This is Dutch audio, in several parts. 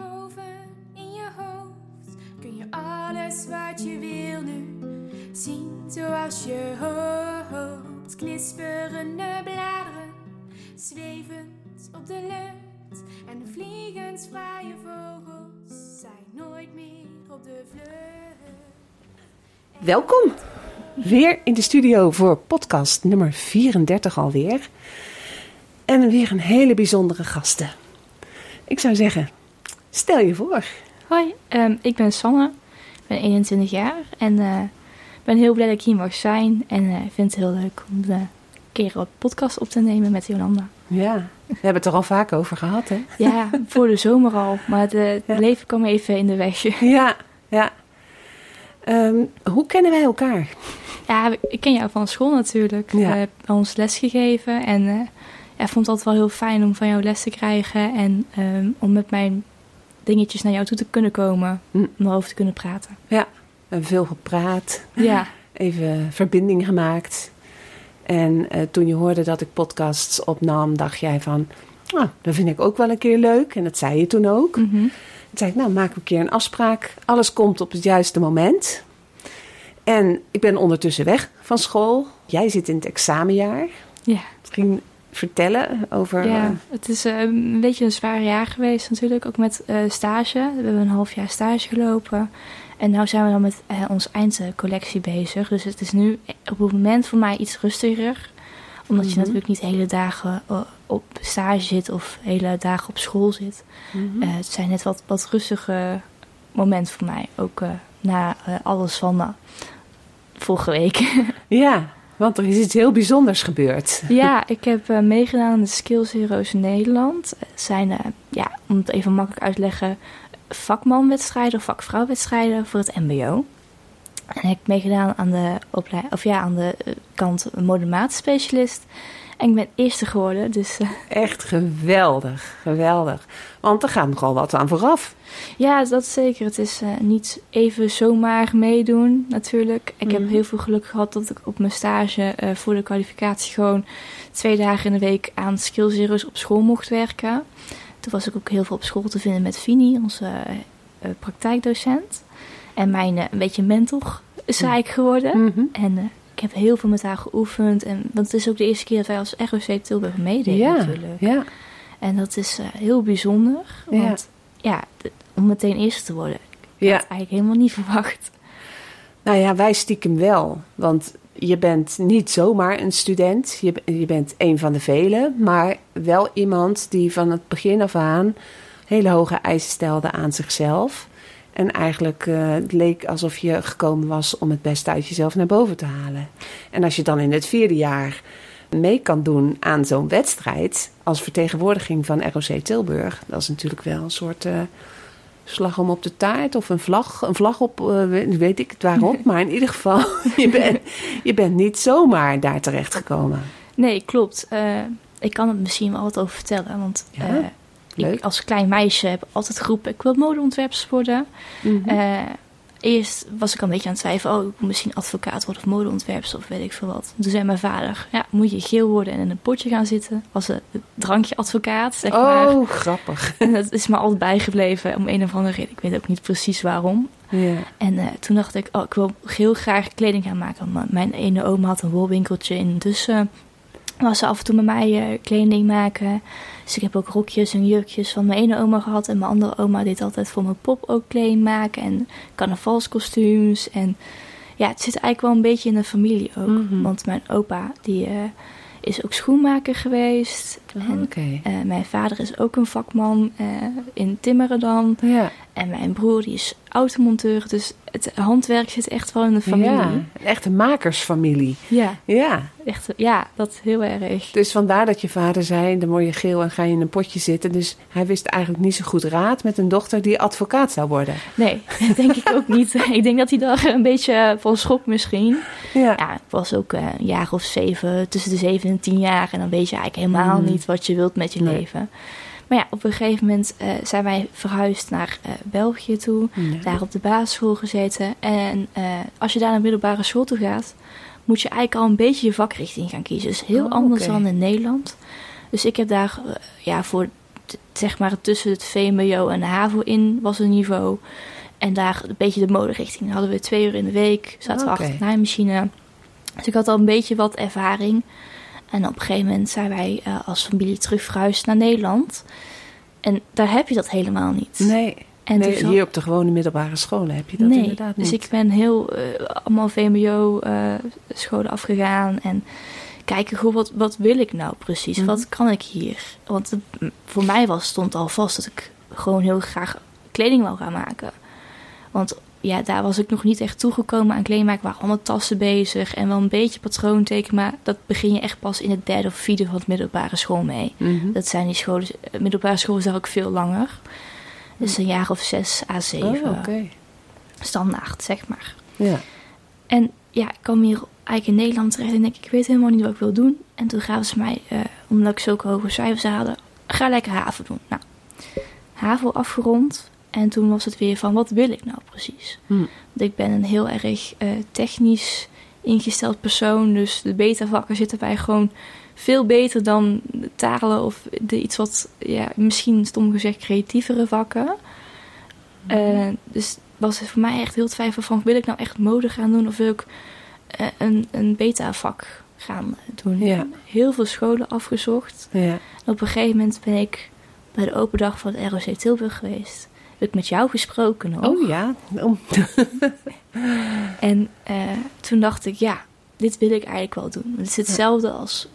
Daarboven in je hoofd, kun je alles wat je wil nu zien zoals je hoopt. Knisperende bladeren, zwevend op de lucht en vliegend vrije vogels zijn nooit meer op de vlucht. Welkom weer in de studio voor podcast nummer 34 alweer. En weer een hele bijzondere gasten. Ik zou zeggen, stel je voor. Hoi, ehm, ik ben Sanne, ik ben 21 jaar en eh, ben heel blij dat ik hier mag zijn. En ik vind het heel leuk om de keer een podcast op te nemen met Jolanda. Ja, we hebben het er al vaak over gehad, hè? Ja, voor de zomer al, maar het eh, Ja. leven kwam even in de weg. Ja, ja. Ehm, hoe kennen wij elkaar? Ja, ik ken jou van school natuurlijk. Ja. Je hebt ons les gegeven en eh, ja, ik vond het altijd wel heel fijn om van jou les te krijgen en ehm, om met mijn dingetjes naar jou toe te kunnen komen, Hm. om erover te kunnen praten. We hebben veel gepraat, Ja, even verbinding gemaakt. En eh, toen je hoorde dat ik podcasts opnam, dacht jij van... Nou, dat vind ik ook wel een keer leuk. En dat zei je toen ook. mhm. Toen zei ik, nou, maak een keer een afspraak. Alles komt op het juiste moment. En ik ben ondertussen weg van school. Jij zit in het examenjaar. ja. Misschien vertellen over... Ja, eh, het is eh, een beetje een zwaar jaar geweest natuurlijk, ook met eh, stage. We hebben een half jaar stage gelopen. En nu zijn we dan met onze eindcollectie bezig. Dus het is nu op het moment voor mij iets rustiger. Omdat je Mhm. natuurlijk niet hele dagen op stage zit of hele dagen op school zit. mhm. Het zijn net wat, wat rustige moment voor mij. Ook na alles van vorige week. Ja, want er is iets heel bijzonders gebeurd. Ja, ik heb eh, meegedaan aan de Skills Heroes Nederland. Het zijn, eh, ja, om het even makkelijk uit te leggen, vakmanwedstrijden of vakvrouwwedstrijden voor het MBO. En ik heb meegedaan aan de, of ja, aan de eh, kant modemaatspecialist. En ik ben eerste geworden, dus eh, Echt geweldig, geweldig. Want er gaat nogal wat aan vooraf. ja, dat zeker. Het is eh, niet even zomaar meedoen, natuurlijk. Ik heb Mhm. heel veel geluk gehad dat ik op mijn stage eh, voor de kwalificatie gewoon twee dagen in de week aan Heroes op school mocht werken. Toen was ik ook heel veel op school te vinden met Fini, onze praktijkdocent. En mijn een beetje mentor is Mhm. ik geworden. Mhm. En ik heb heel veel met haar geoefend. En, want het is ook de eerste keer dat wij als ROC Tilburg meededen Ja, natuurlijk. ja. En dat is eh, heel bijzonder. Want ja, om meteen eerste te worden, ik ja. had eigenlijk helemaal niet verwacht. Nou ja, wij stiekem wel. Want je bent niet zomaar een student. Je, je bent een van de velen. Maar wel iemand die van het begin af aan hele hoge eisen stelde aan zichzelf. En eigenlijk eh, het leek alsof je gekomen was om het beste uit jezelf naar boven te halen. En als je dan in het vierde jaar mee kan doen aan zo'n wedstrijd als vertegenwoordiging van ROC Tilburg, dat is natuurlijk wel een soort eh, slag om op de taart of een vlag, een vlag op, eh, weet- ik het waarop, maar in ieder geval, je bent, je bent niet zomaar daar terecht gekomen. Nee, klopt. Ik kan het misschien wel wat over vertellen. Want Ja, leuk. ik als klein meisje heb altijd geroepen, ik wil modeontwerpers worden. Mhm. Eh, eerst was ik al een beetje aan het twijfelen, oh, ik moet misschien advocaat worden of modeontwerpers of weet ik veel wat. Toen zei mijn vader, ja, moet je geel worden en in een potje gaan zitten als een drankje advocaat, zeg maar. oh, grappig. En dat is me altijd bijgebleven om een of andere reden. Ik weet ook niet precies waarom. En eh, toen dacht ik, oh, ik wil heel graag kleding gaan maken. Mijn ene oom had een wolwinkeltje in Dussen. Was ze af en toe met mij kleding maken. Dus ik heb ook rokjes en jurkjes van mijn ene oma gehad. En mijn andere oma deed altijd voor mijn pop ook kleding maken. En carnavalskostuums. En ja, het zit eigenlijk wel een beetje in de familie ook. Mhm. Want mijn opa, die eh, is ook schoenmaker geweest. En Oké. eh, mijn vader is ook een vakman eh, in timmeren dan. Ja. En mijn broer die is automonteur. Dus het handwerk zit echt wel in de familie. ja, een echte makersfamilie. Ja, Ja, echt, ja dat heel erg. dus vandaar dat je vader zei, dan word je geel en ga je in een potje zitten. Dus hij wist eigenlijk niet zo goed raad met een dochter die advocaat zou worden. Nee, dat denk ik ook niet. Ik denk dat hij daar een beetje van schrok misschien. Ja, Ja, ik was ook eh, een jaar of zeven, tussen de zeven en tien jaar. En dan weet je eigenlijk helemaal Mhm. niet wat je wilt met je Nee. leven. Maar ja, op een gegeven moment eh, zijn wij verhuisd naar eh, België toe. Ja. Daar op de basisschool gezeten. En eh, als je daar naar middelbare school toe gaat, moet je eigenlijk al een beetje je vakrichting gaan kiezen. Dus heel Oh, anders dan in Nederland. Dus ik heb daar ja, voor zeg maar tussen het VMBO en de HAVO in was een niveau. En daar een beetje de moderichting. Dan hadden we twee uur in de week, zaten we achter de naaimachine. Dus ik had al een beetje wat ervaring. En op een gegeven moment zijn wij eh, als familie terug verhuisd naar Nederland. En daar heb je dat helemaal niet. Nee, En nee zat- hier op de gewone middelbare scholen heb je dat nee, inderdaad niet. dus ik ben heel eh, allemaal VMBO-scholen afgegaan en kijken, goh, wat, wat wil ik nou precies? Mhm. Wat kan ik hier? Want het- voor mij was, stond al vast dat ik gewoon heel graag kleding wou gaan maken. Want ja, daar was ik nog niet echt toegekomen aan kleding maken. We waren allemaal tassen bezig en wel een beetje patroonteken. Maar dat begin je echt pas in het derde of vierde van het middelbare school mee. Mhm. Dat zijn die scholen, eh, middelbare school is daar ook veel langer. Dus een jaar of zes à zeven Oh, oké. standaard, zeg maar. Ja. En ja, ik kwam hier eigenlijk in Nederland terecht en denk ik, ik weet helemaal niet wat ik wil doen. En toen gaven ze mij, eh, omdat ik zulke hoge cijfers hadden, ga lekker HAVO doen. Nou, HAVO afgerond. En toen was het weer van, wat wil ik nou precies? Hm. Want ik ben een heel erg eh, technisch ingesteld persoon. Dus de beta-vakken zitten bij gewoon veel beter dan de talen of de iets wat, ja, misschien stom gezegd, creatievere vakken. Eh, dus was het voor mij echt heel twijfel van, wil ik nou echt mode gaan doen of wil ik eh, een, een beta-vak gaan doen? Ja. Heel veel scholen afgezocht. Ja. En op een gegeven moment ben ik bij de open dag van het ROC Tilburg geweest. Heb ik met jou gesproken nog. Oh ja. Oh. En eh, toen dacht ik, ja, dit wil ik eigenlijk wel doen. Het is hetzelfde als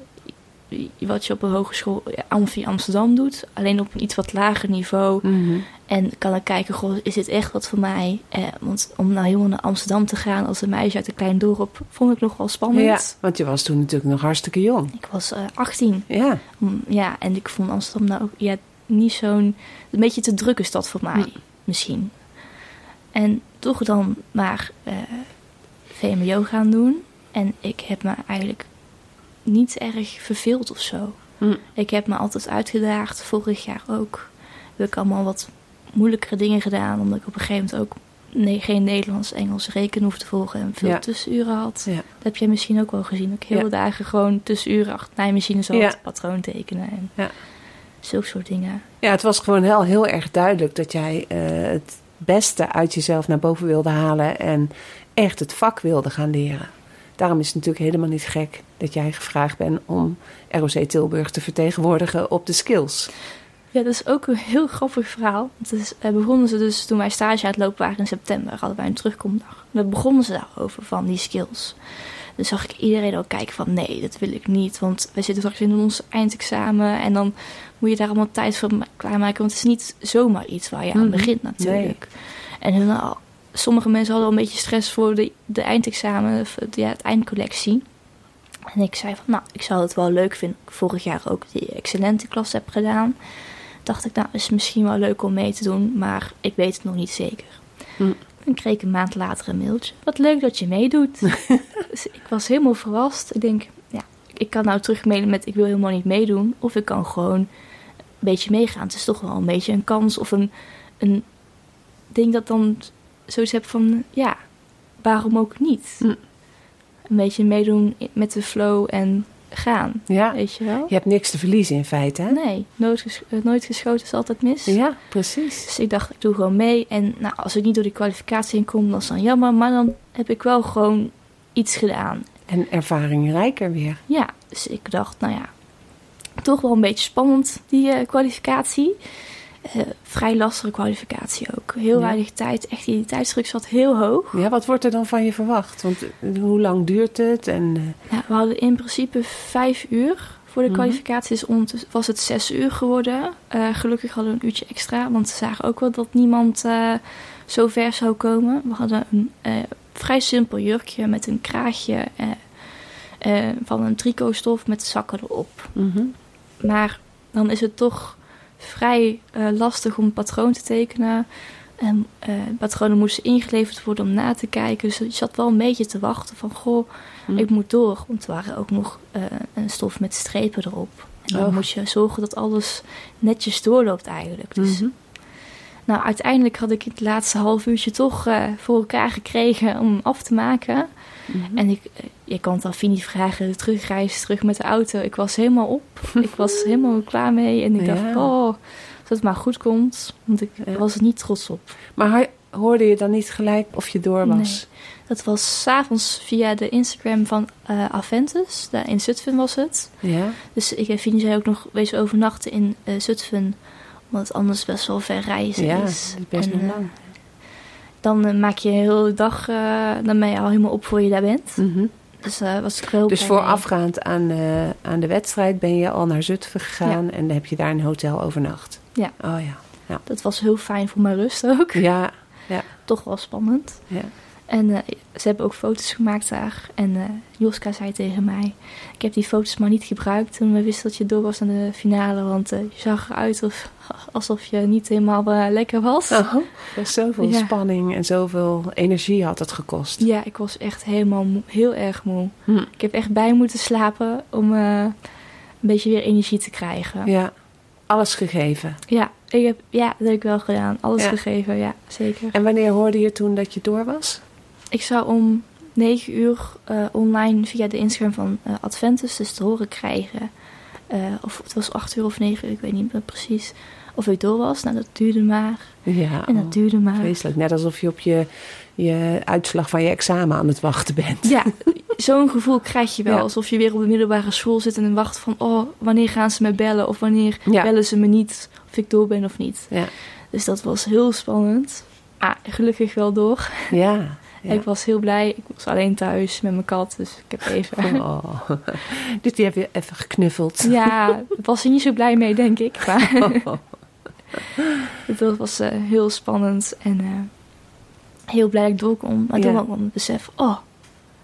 wat je op een hogeschool ja, Amfi Amsterdam doet. Alleen op een iets wat lager niveau. Mhm. En kan ik kijken, goh, is dit echt wat voor mij? Eh, want om nou helemaal naar Amsterdam te gaan als een meisje uit een klein dorp... vond ik nog wel spannend. Ja, want je was toen natuurlijk nog hartstikke jong. Ik was eh 18. Ja. Mm, Ja, en ik vond Amsterdam nou ook ja, niet zo'n... Een beetje te drukke stad voor mij, misschien. En toch dan maar eh VMBO gaan doen. En ik heb me eigenlijk niet erg verveeld of zo. Hm. Ik heb me altijd uitgedaagd, vorig jaar ook. Heb ik allemaal wat moeilijkere dingen gedaan. Omdat ik op een gegeven moment ook nee, geen Nederlands, Engels, rekenen hoefde te volgen. En veel Ja. tussenuren had. Ja. Dat heb jij misschien ook wel gezien. Dat ik heel Ja. de dagen gewoon tussenuren achter naaimachine zat. Ja. Patroon tekenen en Ja. Zulke soort dingen. Ja, het was gewoon heel, heel erg duidelijk dat jij eh, het beste uit jezelf naar boven wilde halen en echt het vak wilde gaan leren. Daarom is het natuurlijk helemaal niet gek dat jij gevraagd bent om ROC Tilburg te vertegenwoordigen op de skills. Ja, dat is ook een heel grappig verhaal. Want het is, eh, begonnen ze dus toen wij stage aan het lopen waren in september, hadden wij een terugkomdag. En dan begonnen ze daarover van die skills. Dus zag ik iedereen ook kijken van nee, dat wil ik niet. Want wij zitten straks in ons eindexamen en dan moet je daar allemaal tijd voor ma- klaarmaken. Want het is niet zomaar iets waar je aan Mhm. begint natuurlijk. En sommige mensen hadden al een beetje stress voor de, de eindexamen, of ja, het eindcollectie. En ik zei van, nou, ik zou het wel leuk vinden. Ik vorig jaar ook die excellente klas heb gedaan. Dacht ik, nou, is misschien wel leuk om mee te doen, maar ik weet het nog niet zeker. Hm. En kreeg ik een maand later een mailtje. Wat leuk dat je meedoet. dus ik was helemaal verrast. Ik denk, ja, ik kan nou terug mailen met ik wil helemaal niet meedoen. Of ik kan gewoon beetje meegaan. Het is toch wel een beetje een kans of een, een ding dat dan zoiets heb van, ja, waarom ook niet? Hm. Een beetje meedoen met de flow en gaan, Ja, weet je wel? je hebt niks te verliezen in feite, hè? Nee, nooit, ges- eh, nooit geschoten is altijd mis. Ja, precies. Dus ik dacht, ik doe gewoon mee. En nou, als ik niet door die kwalificatie heen kom, dan is dan jammer. Maar dan heb ik wel gewoon iets gedaan. En ervaring rijker weer. Ja, Dus ik dacht, nou ja, toch wel een beetje spannend, die eh, kwalificatie. Eh, vrij lastige kwalificatie ook. Heel Ja. weinig tijd. Echt, die tijdsdruk zat heel hoog. Ja, wat wordt er dan van je verwacht? Want eh, hoe lang duurt het? En, Ja, we hadden in principe vijf uur voor de Mhm. kwalificatie. Dus was het zes uur geworden. Gelukkig hadden we een uurtje extra. Want ze zagen ook wel dat niemand zo ver zou komen. We hadden een vrij simpel jurkje met een kraagje van een tricotstof met zakken erop. mhm. Maar dan is het toch vrij eh, lastig om een patroon te tekenen. En eh, patronen moesten ingeleverd worden om na te kijken. Dus je zat wel een beetje te wachten van... goh, Hm. ik moet door. Want er waren ook nog eh, een stof met strepen erop. En dan Oh. moet je zorgen dat alles netjes doorloopt eigenlijk. Dus Mhm. Nou, uiteindelijk had ik het laatste half uurtje toch eh, voor elkaar gekregen om hem af te maken. Mhm. En ik, eh, je kan het aan Fini vragen, terugreizen, terug met de auto. Ik was helemaal op. ik was helemaal klaar mee. En ik dacht, oh, als het maar goed komt. Want ik Ja. was er niet trots op. Maar hij- hoorde je dan niet gelijk of je door was? Dat was s'avonds via de Instagram van eh, Aventus. Daar in Zutphen was het. Ja. Dus ik en Fini zei ook nog, wees overnachten in eh, Zutphen. Omdat het anders best wel ver reizen Ja, is. is best En, eh, lang. Dan eh, maak je heel de dag, eh, dan ben je al helemaal op voor je daar bent. Mhm. Dus eh was ik wel Dus voorafgaand aan, aan de wedstrijd ben je al naar Zutphen gegaan en dan heb je daar een hotel overnacht. Ja. Oh ja. Dat was heel fijn voor mijn rust ook. Ja, Toch wel spannend. ja. En eh, ze hebben ook foto's gemaakt daar. En eh, Joska zei tegen mij: Ik heb die foto's maar niet gebruikt toen we wisten dat je door was aan de finale. Want eh, je zag eruit of, alsof je niet helemaal lekker was. Oh, dus zoveel Ja. spanning en zoveel energie had het gekost. Ja, ik was echt helemaal moe, heel erg moe. Hm. Ik heb echt bij moeten slapen om een beetje weer energie te krijgen. Ja, Ja, alles gegeven. ik heb, ja dat heb ik wel gedaan. Alles Ja. gegeven, ja, zeker. En wanneer hoorde je toen dat je door was? Ik zou om 9 uur eh, online via de Instagram van eh, Adventus dus te horen krijgen. eh, of het was 8 uur of 9 uur, ik weet niet meer precies. Of ik door was. Nou, dat duurde maar. Ja, En dat oh, duurde maar. vreselijk. Net alsof je op je, je uitslag van je examen aan het wachten bent. Ja, zo'n gevoel krijg je wel. Ja. Alsof je weer op de middelbare school zit en wacht van... oh, wanneer gaan ze me bellen? Of wanneer Ja. bellen ze me niet? Of ik door ben of niet. Ja. Dus dat was heel spannend. Ah, gelukkig wel door. Ja. Ja. Ik was heel blij. Ik was alleen thuis met mijn kat. Dus ik heb even... Oh. Dus die heb je even geknuffeld. Ja, daar was hij niet zo blij mee, denk ik. Maar het was eh, heel spannend en eh, heel blij dat ik door kon. Maar Ja. toen kwam het besef, oh,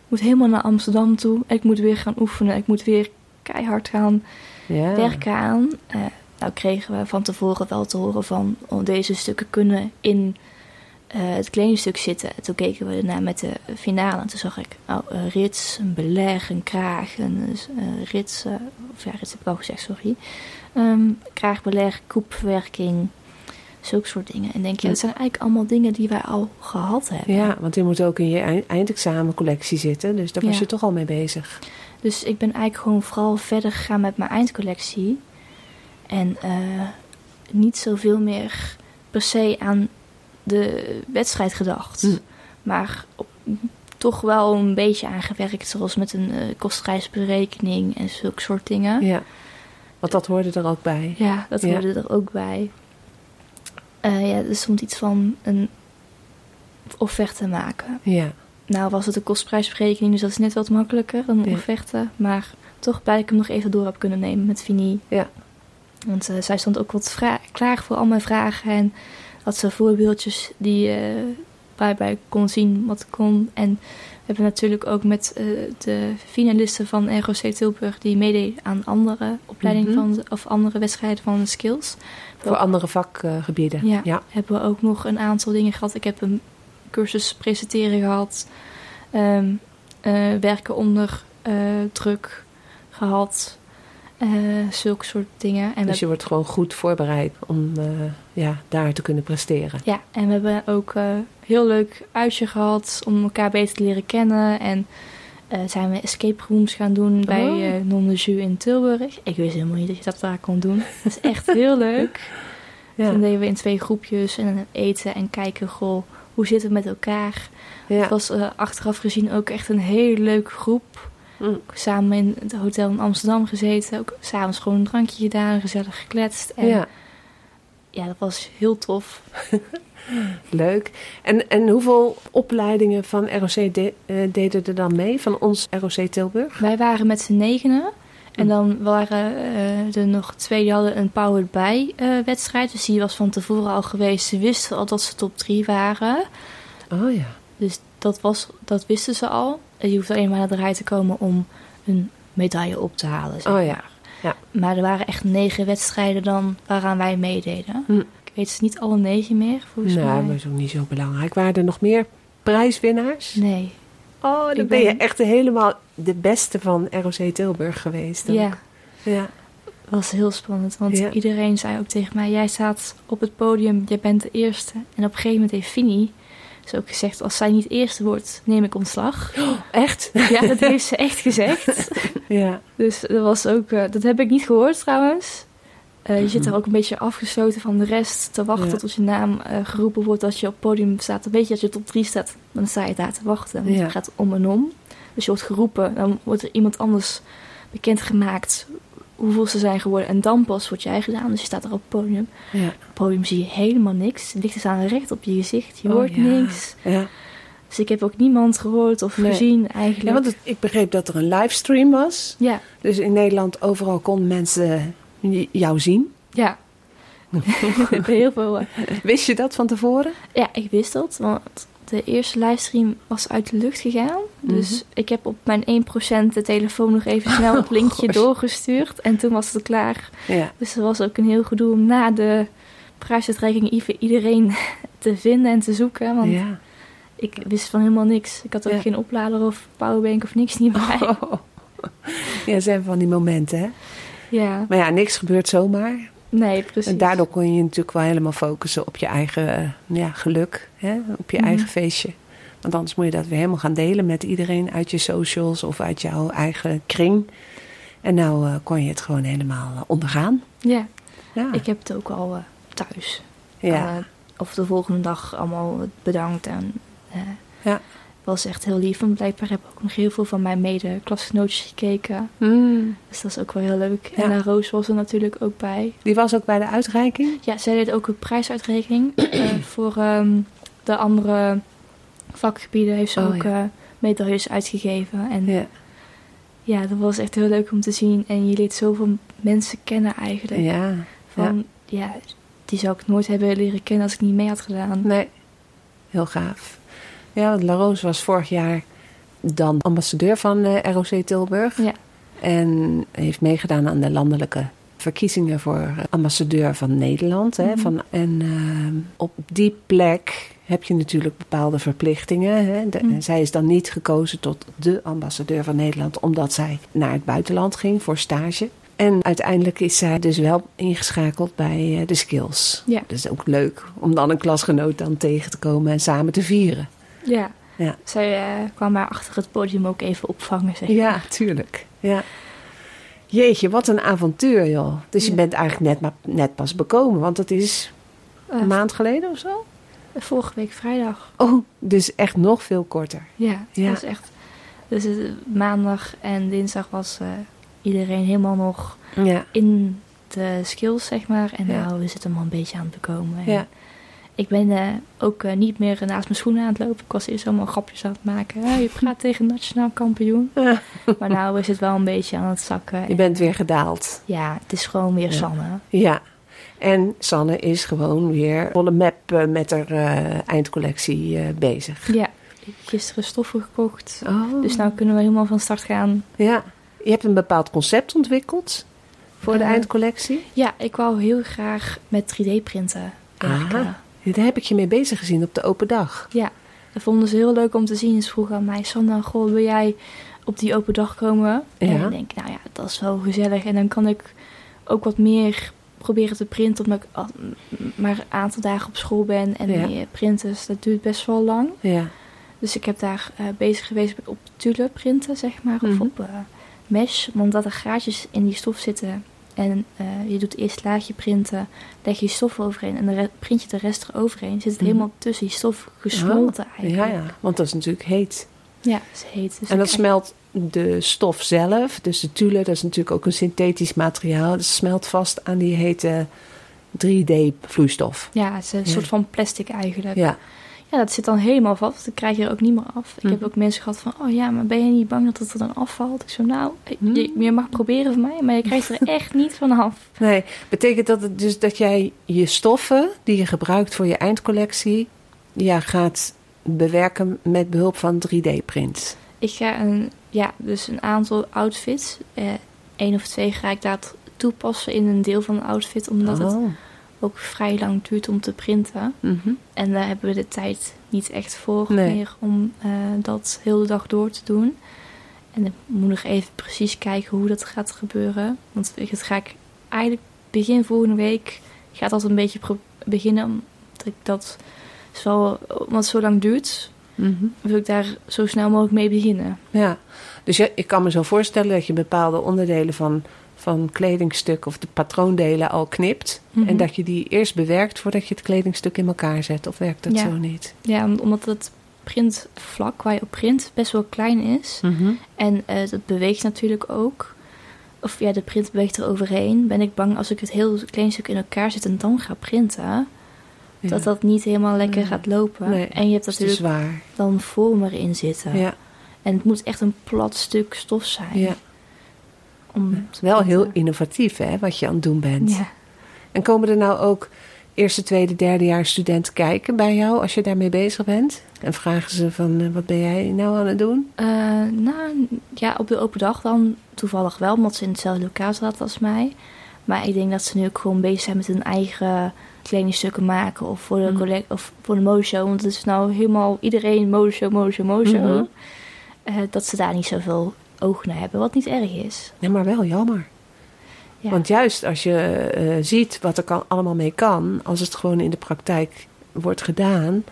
ik moet helemaal naar Amsterdam toe. Ik moet weer gaan oefenen. Ik moet weer keihard gaan Ja. werken aan. Eh, nou kregen we van tevoren wel te horen van, oh, deze stukken kunnen in eh, het kledingstuk zitten. En toen keken we ernaar met de finale. En toen zag ik, nou, een rits, een beleg, een kraag, een eh, rits, eh, of ja, rits heb ik al gezegd, sorry. Ehm kraagbeleg, koepverwerking, zulke soort dingen. En denk je, Ja. dat zijn eigenlijk allemaal dingen die wij al gehad hebben. Ja, want die moet ook in je eind- eindexamencollectie zitten. Dus daar was Ja. je toch al mee bezig. Dus ik ben eigenlijk gewoon vooral verder gegaan met mijn eindcollectie. En eh, niet zoveel meer per se aan de wedstrijd gedacht. Hm. Maar op- toch wel een beetje aangewerkt, zoals met een eh kostprijsberekening en zulke soort dingen. Ja. Want dat hoorde er ook bij. Ja, dat Ja. hoorde er ook bij. Eh, ja, er stond iets van een offerte maken. Ja. Nou was het een kostprijsberekening, dus dat is net wat makkelijker dan een Ja. offerte. Maar toch blij dat ik hem nog even door heb kunnen nemen met Vini. Ja. Want eh, zij stond ook wat klaar voor al mijn vragen. En had ze voorbeeldjes die, eh waarbij ik kon zien wat kon. En we hebben natuurlijk ook met eh, de finalisten van ROC Tilburg... die meedeed aan andere opleidingen Mhm. van of andere wedstrijden van de skills. Voor andere vakgebieden. Ja. ja. Hebben we ook nog een aantal dingen gehad. Ik heb een cursus presenteren gehad. Ehm, eh, werken onder druk gehad. Eh, zulke soort dingen. En Dus we, je wordt gewoon goed voorbereid om eh, ja, daar te kunnen presteren. ja, en we hebben ook eh heel leuk uitje gehad om elkaar beter te leren kennen. En zijn we escape rooms gaan doen bij Oh. eh Non de Jus in Tilburg. Ik wist helemaal niet dat je dat daar kon doen. Dat is echt heel leuk. Ja. Toen deden we in twee groepjes en dan eten en kijken, goh, hoe zit het met elkaar? Ja. Het was achteraf gezien ook echt een hele leuke groep. Mm. Samen in het hotel in Amsterdam gezeten. Ook s'avonds gewoon een drankje gedaan, gezellig gekletst. En ja. Ja, dat was heel tof. leuk. En, en hoeveel opleidingen van ROC de- eh, deden er dan mee, van ons ROC Tilburg? Wij waren met z'n negenen. En Hm. dan waren eh, er nog twee die hadden een Powered By eh, wedstrijd. Dus die was van tevoren al geweest. Ze wisten al dat ze top 3 waren. Oh ja. Dus dat, was, dat wisten ze al. Je hoeft alleen maar naar de rij te komen om een medaille op te halen. zeg Oh ja. maar. Ja. Maar er waren echt negen wedstrijden dan waaraan wij meededen. Hm. Ik weet ze niet alle negen meer, volgens Nou, mij. maar is ook niet zo belangrijk. Waren er nog meer prijswinnaars? Nee. Oh, dan Ik ben je echt helemaal de beste van ROC Tilburg geweest. ook. Ja, Ja. was heel spannend. Want Ja. iedereen zei ook tegen mij: Jij staat op het podium, jij bent de eerste. En op een gegeven moment heeft Fini ze ook gezegd: Als zij niet eerste wordt, neem ik ontslag. Echt? ja, dat heeft ze echt gezegd. Ja. Dus dat was ook, eh, dat heb ik niet gehoord trouwens. Eh, je zit er ook een beetje afgesloten van de rest te wachten Ja. tot je naam eh, geroepen wordt als je op het podium staat. Dan weet je dat je top 3 staat, dan sta je daar te wachten. Want Ja. Het gaat om en om. Dus je wordt geroepen, dan wordt er iemand anders bekendgemaakt hoeveel ze zijn geworden. En dan pas wordt jij gedaan, dus je staat er op het podium. Ja. Op het podium zie je helemaal niks. Het lichten staan recht op je gezicht, je Oh, hoort ja. niks. Ja. Dus ik heb ook niemand gehoord of Nee. gezien eigenlijk. ja, want het- ik begreep dat er een livestream was. ja, Dus in Nederland overal konden mensen jou zien. ja. heel veel... Wist je dat van tevoren? Ja, ik wist dat, want de eerste livestream was uit de lucht gegaan. Dus Mhm. ik heb op mijn 1% de telefoon nog even snel het linkje gosh. doorgestuurd. En toen was het klaar. Ja. Dus er was ook een heel gedoe om na de prijsuitreiking even iedereen te vinden en te zoeken. Want ja. ik wist van helemaal niks. Ik had ook Ja. geen oplader of powerbank of niks niet bij. Oh. Ja, zijn van die momenten, hè? Ja, Maar ja, niks gebeurt zomaar. Nee, precies. En daardoor kon je natuurlijk wel helemaal focussen op je eigen eh, ja, geluk. Hè? Op je Mhm. eigen feestje. Want anders moet je dat weer helemaal gaan delen met iedereen uit je socials of uit jouw eigen kring. En nou eh, kon je het gewoon helemaal eh, ondergaan. Ja, Ja. ik heb het ook al thuis. ja. Of de volgende dag allemaal bedankt. En Ja. Was echt heel lief. En blijkbaar hebben ook nog heel veel van mijn mede-klasgenootjes gekeken. Hmm. Dus dat is ook wel heel leuk. Ja. En daar Roos was er natuurlijk ook bij. Die was ook bij de uitreiking. Ja, zij deed ook een prijsuitreiking. eh, voor ehm, de andere vakgebieden heeft ze Oh, ook ja. eh, medailles uitgegeven. En ja. Ja. dat was echt heel leuk om te zien. En je leert zoveel mensen kennen eigenlijk. ja. Van, ja. die zou ik nooit hebben leren kennen als ik niet mee had gedaan. Nee. Heel gaaf. Ja, want La Rose was vorig jaar dan ambassadeur van eh, ROC Tilburg. Ja. En heeft meegedaan aan de landelijke verkiezingen voor eh, ambassadeur van Nederland. Hè, Mhm. van, en eh, op die plek heb je natuurlijk bepaalde verplichtingen. Hè. De- Mhm. Zij is dan niet gekozen tot de ambassadeur van Nederland, omdat zij naar het buitenland ging voor stage. En uiteindelijk is zij dus wel ingeschakeld bij de skills. Ja. Dat is ook leuk om dan een klasgenoot dan tegen te komen en samen te vieren. Ja. Ja. Zij eh, kwam haar achter het podium ook even opvangen, zeg Ja, maar. tuurlijk. Ja. Jeetje, wat een avontuur, joh. Dus je bent eigenlijk net, maar, net pas bekomen, want het is Eh, een maand geleden of zo? vorige week vrijdag. Oh, dus echt nog veel korter. Ja, het Ja. was echt... Dus maandag en dinsdag was eh, iedereen helemaal nog Ja. in de skills, zeg maar. En nou is het allemaal een beetje aan het bekomen. En Ja. Ik ben eh, ook eh, niet meer naast mijn schoenen aan het lopen. Ik was eerst allemaal grapjes aan het maken. Ah, je praat tegen nationaal kampioen. Ja. Maar nou is het wel een beetje aan het zakken. Je bent weer gedaald. Ja, het is gewoon weer Ja. Sanne. Ja. En Sanne is gewoon weer volle map eh, met haar eindcollectie bezig. Ja, ik heb gisteren stoffen gekocht. Oh. Dus nou kunnen we helemaal van start gaan. Ja. Je hebt een bepaald concept ontwikkeld voor de eindcollectie. Ja, ik wou heel graag met 3D-printen werken. Daar heb ik je mee bezig gezien op de open dag. Ja, dat vonden ze heel leuk om te zien. Ze vroegen aan mij, Sanne, goh, wil jij op die open dag komen? En Ja. ik denk, nou ja, dat is wel gezellig. En dan kan ik ook wat meer proberen te printen, omdat ik maar een aantal dagen op school ben. En Ja. die printen, dus dat duurt best wel lang. Ja. Dus ik heb daar eh, bezig geweest met op tulle printen, zeg maar, Mhm. of op eh, mesh. Omdat er gaatjes in die stof zitten. En eh, je doet eerst laagje printen, leg je stof overheen en dan print je de rest eroverheen. Zit het Mhm. helemaal tussen die stof gesmolten Ja, eigenlijk. ja, want dat is natuurlijk heet. Ja, ze heet. Dus En dat smelt de stof zelf, dus de tulle, dat is natuurlijk ook een synthetisch materiaal. Dat smelt vast aan die hete 3D-vloeistof. Ja, het is een Ja. soort van plastic eigenlijk. Ja, Ja, dat zit dan helemaal vast. Dat krijg je er ook niet meer af. Ik heb Mhm. ook mensen gehad van... Oh ja, maar ben je niet bang dat het er dan afvalt? Ik zo, nou, Mhm. je, je mag proberen van mij... maar je krijgt er echt niet van af. nee. Betekent dat het dus dat jij je stoffen die je gebruikt voor je eindcollectie, ja, gaat bewerken met behulp van 3D-print? Ik ga een, ja, dus een aantal outfits... Eh, één of twee ga ik daar toepassen in een deel van een outfit... omdat het Oh. Ook vrij lang duurt om te printen. Mhm. En daar hebben we de tijd niet echt voor Nee. meer om eh, dat heel de dag door te doen. En ik moet nog even precies kijken hoe dat gaat gebeuren. Want dat ga ik eigenlijk begin volgende week gaat dat een beetje beginnen. Omdat ik dat zo, omdat het zo lang duurt, Mhm. wil ik daar zo snel mogelijk mee beginnen. Ja, dus je, ik kan me zo voorstellen dat je bepaalde onderdelen van, van kledingstuk of de patroondelen al knipt. Mhm. En dat je die eerst bewerkt voordat je het kledingstuk in elkaar zet. Of werkt dat Ja. zo niet? Ja, om- omdat het printvlak waar je op print best wel klein is. Mhm. En eh, dat beweegt natuurlijk ook. Of ja, de print beweegt er overheen. Ben ik bang als ik het heel klein stuk in elkaar zet en dan ga printen, Ja. dat dat niet helemaal lekker Nee. gaat lopen. Nee, En je hebt natuurlijk zwaar. dan vorm erin zitten. Ja, En het moet echt een plat stuk stof zijn. ja. Om te Wel heel innovatief hè, wat je aan het doen bent. Ja. En komen er nou ook eerste, tweede, derde jaar studenten kijken bij jou als je daarmee bezig bent? En vragen ze van, eh, wat ben jij nou aan het doen? Eh, nou, ja, op de open dag dan toevallig wel, omdat ze in hetzelfde lokaal zaten als mij. Maar ik denk dat ze nu ook gewoon bezig zijn met hun eigen kledingstukken maken. Of voor de, Mhm. collect of voor de modeshow. Want het is nou helemaal iedereen modeshow, modeshow, modeshow. Mhm. Eh, dat ze daar niet zoveel oog naar hebben, wat niet erg is. Ja, maar wel jammer. Ja. Want juist als je eh, ziet wat er kan, allemaal mee kan, als het gewoon in de praktijk wordt gedaan,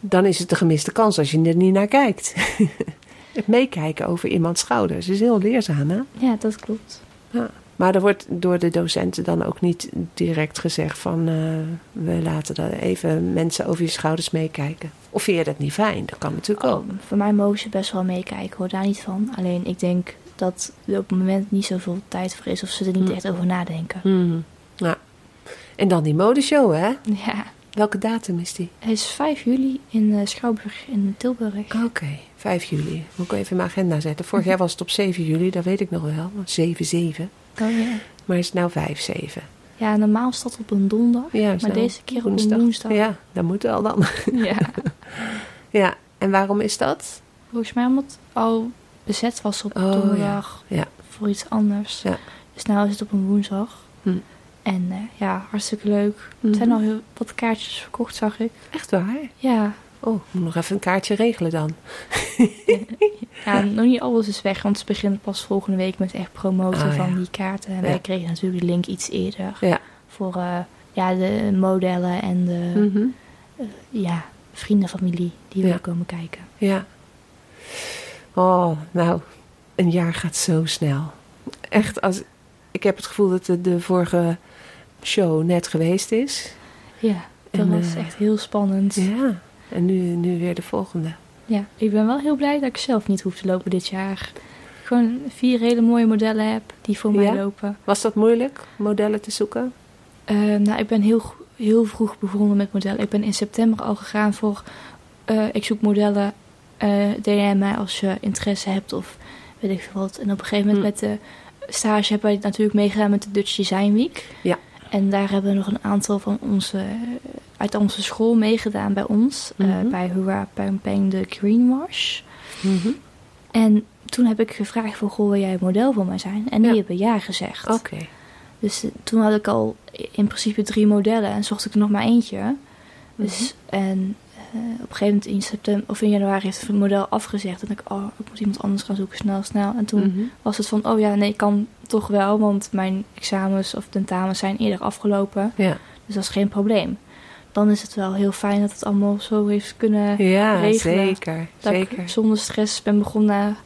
dan is het de gemiste kans als je er niet naar kijkt. het meekijken over iemands schouders is heel leerzaam, hè? ja, dat klopt. Maar er wordt door de docenten dan ook niet direct gezegd van... eh, we laten daar even mensen over je schouders meekijken. Of vind je dat niet fijn? Dat kan natuurlijk ook. Oh, voor mij mogen ze best wel meekijken, hoor daar niet van. Alleen ik denk dat er op het moment niet zoveel tijd voor is of ze er niet Hm. echt over nadenken. Hmm. Ja. En dan die modeshow, hè? Ja, Welke datum is die? het is 5 juli in eh, Schouwburg in Tilburg. Oké, 5 juli. Moet ik even in mijn agenda zetten. Vorig jaar was het op 7 juli, dat weet ik nog wel. 7-7. Oh, ja. Maar is het nou 5-7? ja, normaal is dat op een donderdag. Ja, maar nou deze keer op een woensdag. Ja, dat moet wel dan. Ja. ja, en waarom is dat? Volgens mij omdat het al bezet was op Oh, donderdag ja. Ja. voor iets anders. Ja. Dus nu is het op een woensdag. Hm. En eh, ja, hartstikke leuk. Er Mhm. zijn al heel wat kaartjes verkocht, zag ik. Echt waar? Ja, Oh, ik moet nog even een kaartje regelen dan. ja nog niet alles is weg, want ze beginnen pas volgende week met echt promoten Ah, van ja. die kaarten. En Ja. wij kregen natuurlijk de link iets eerder Ja. voor eh, ja, de modellen en de eh, ja, vrienden, familie die willen komen kijken. Ja. Oh, nou, een jaar gaat zo snel. Echt, als, ik heb het gevoel dat de, de vorige show net geweest is. Ja, dat En, was eh, echt heel spannend. Ja, en nu, nu weer de volgende. Ja, ik ben wel heel blij dat ik zelf niet hoef te lopen dit jaar. Gewoon vier hele mooie modellen heb die voor mij lopen. Was dat moeilijk, modellen te zoeken? Eh, nou, ik ben heel, heel vroeg begonnen met modellen. Ik ben in september al gegaan voor... eh, ik zoek modellen, eh DM mij als je interesse hebt of weet ik veel wat. En op een gegeven moment met de stage hebben wij natuurlijk meegedaan met de Dutch Design Week. Ja. En daar hebben we nog een aantal van onze, uit onze school meegedaan bij ons. eh, Mhm. bij Hura Peng Peng de Greenwash. Mhm. En toen heb ik gevraagd voor, goh, wil jij een model voor mij zijn? En die Ja. hebben ja gezegd. Oké. Dus eh, toen had ik al in principe drie modellen en zocht ik er nog maar eentje. Dus, en op een gegeven moment in september of in januari heeft het model afgezegd. En ik, oh, ik moet iemand anders gaan zoeken, snel, snel. En toen Mhm. was het van, oh ja, nee, ik kan toch wel, want mijn examens of tentamens zijn eerder afgelopen. Ja, Dus dat is geen probleem. Dan is het wel heel fijn dat het allemaal zo heeft kunnen ja regelen. zeker. dat zeker. ik zonder stress ben begonnen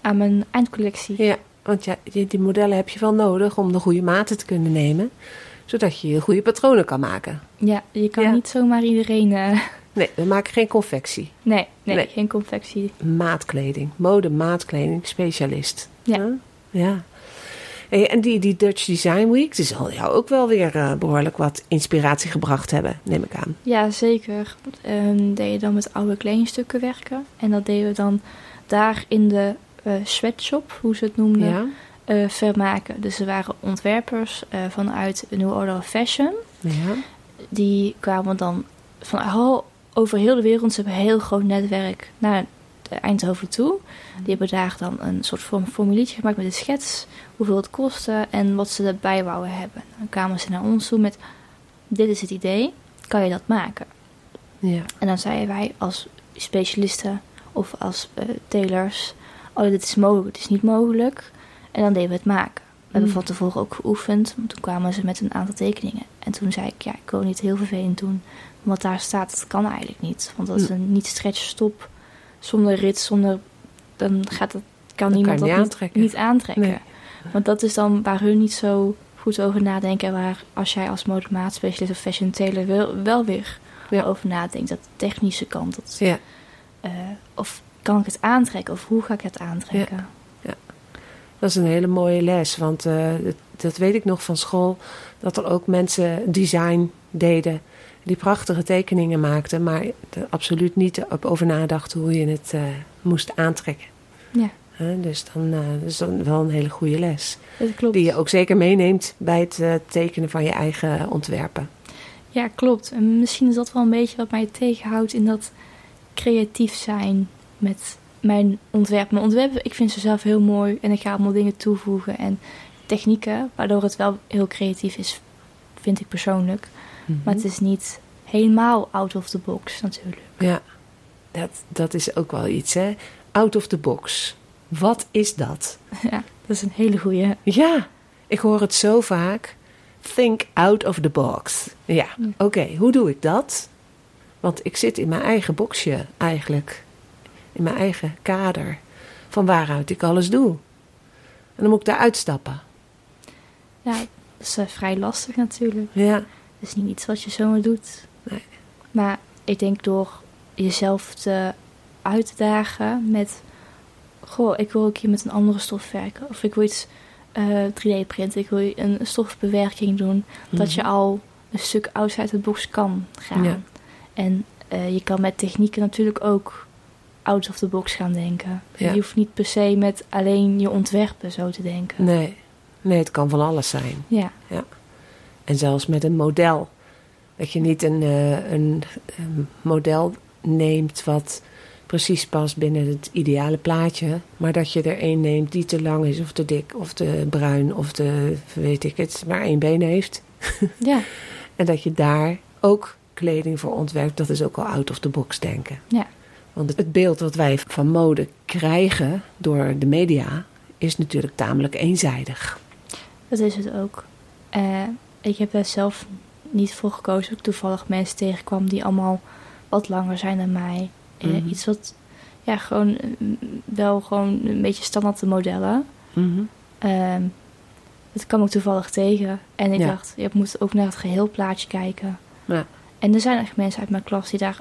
aan mijn eindcollectie. Ja, want ja, die, die modellen heb je wel nodig om de goede maten te kunnen nemen. Zodat je goede patronen kan maken. Ja, je kan Ja. niet zomaar iedereen eh, Nee, we maken geen confectie. Nee, nee, Nee. geen confectie. Maatkleding. Mode, maatkleding, specialist. Ja. Ja. En die, die Dutch Design Week, die zal jou ook wel weer eh, behoorlijk wat inspiratie gebracht hebben, neem ik aan. Ja, zeker. Ehm deed je dan met oude kledingstukken werken. En dat deden we dan daar in de eh sweatshop, hoe ze het noemden, Ja? eh, vermaken. Dus er waren ontwerpers vanuit New Order of Fashion. Ja. Die kwamen dan van al over heel de wereld. Ze hebben een heel groot netwerk naar de Eindhoven toe. Die hebben daar dan een soort form- formuliertje gemaakt met een schets. Hoeveel het kostte en wat ze erbij wouden hebben. Dan kwamen ze naar ons toe met... Dit is het idee, kan je dat maken? Ja. En dan zeiden wij als specialisten of als eh tailors... Oh, dit is mogelijk, het is niet mogelijk. En dan deden we het maken. We hebben Mm. van tevoren ook geoefend. want Toen kwamen ze met een aantal tekeningen. En toen zei ik, ja, ik wil niet heel vervelend doen. Wat daar staat, dat kan eigenlijk niet. Want dat is Mm. een niet stretch stop. Zonder rit, zonder... Dan gaat het, kan kan niemand je dat niet aantrekken. niet aantrekken. Nee. Want dat is dan waar hun niet zo goed over nadenken. En waar als jij als modemaatspecialist of fashion tailor wel, wel weer Ja. over nadenkt. Dat technische kant. Dat, Ja. eh, of kan ik het aantrekken? Of hoe ga ik het aantrekken? Dat is een hele mooie les, want eh, dat, dat weet ik nog van school, dat er ook mensen design deden die prachtige tekeningen maakten, maar er absoluut niet op over nadachten hoe je het eh, moest aantrekken. Ja, dus dan dat is dan wel een hele goede les, dat klopt. die je ook zeker meeneemt bij het eh, tekenen van je eigen ontwerpen. Ja, klopt. En misschien is dat wel een beetje wat mij tegenhoudt in dat creatief zijn met mijn ontwerp. Mijn ontwerpen, ik vind ze zelf heel mooi en ik ga allemaal dingen toevoegen en technieken, waardoor het wel heel creatief is, vind ik persoonlijk. Maar het is niet helemaal out of the box natuurlijk. Ja, dat, dat is ook wel iets, hè? Out of the box. Wat is dat? ja, dat is een hele goeie. Ja, ik hoor het zo vaak. Think out of the box. Ja, Ja. oké, hoe doe ik dat? Want ik zit in mijn eigen boxje eigenlijk. In mijn eigen kader. Van waaruit ik alles doe. En dan moet ik daar uitstappen. Ja, dat is eh, vrij lastig natuurlijk. Ja, Het is niet iets wat je zomaar doet. Nee. Maar ik denk door jezelf te uitdagen met... Goh, ik wil een keer met een andere stof werken. Of ik wil iets eh 3D-printen. Ik wil een stofbewerking doen. Dat je Mhm. al een stuk outside the box kan gaan. Ja. En eh, je kan met technieken natuurlijk ook out of the box gaan denken. Ja. Je hoeft niet per se met alleen je ontwerpen zo te denken. Nee. nee, het kan van alles zijn. Ja, En zelfs met een model. Dat je niet een, eh, een, een model neemt wat precies past binnen het ideale plaatje. Maar dat je er één neemt die te lang is of te dik of te bruin of te, weet ik het, maar één been heeft. ja, En dat je daar ook kleding voor ontwerpt. Dat is ook al out of the box denken. ja. Want het- beeld wat wij van mode krijgen door de media is natuurlijk tamelijk eenzijdig. Dat is het ook. Eh, ik heb daar zelf niet voor gekozen. Ik toevallig mensen tegenkwam die allemaal wat langer zijn dan mij. Eh, Mhm. Iets wat, ja, gewoon mm, wel gewoon een beetje standaard de modellen. Ehm dat kwam ik toevallig tegen. En ik Ja. dacht, je moet ook naar het geheel plaatje kijken. Ja. En er zijn echt mensen uit mijn klas die daar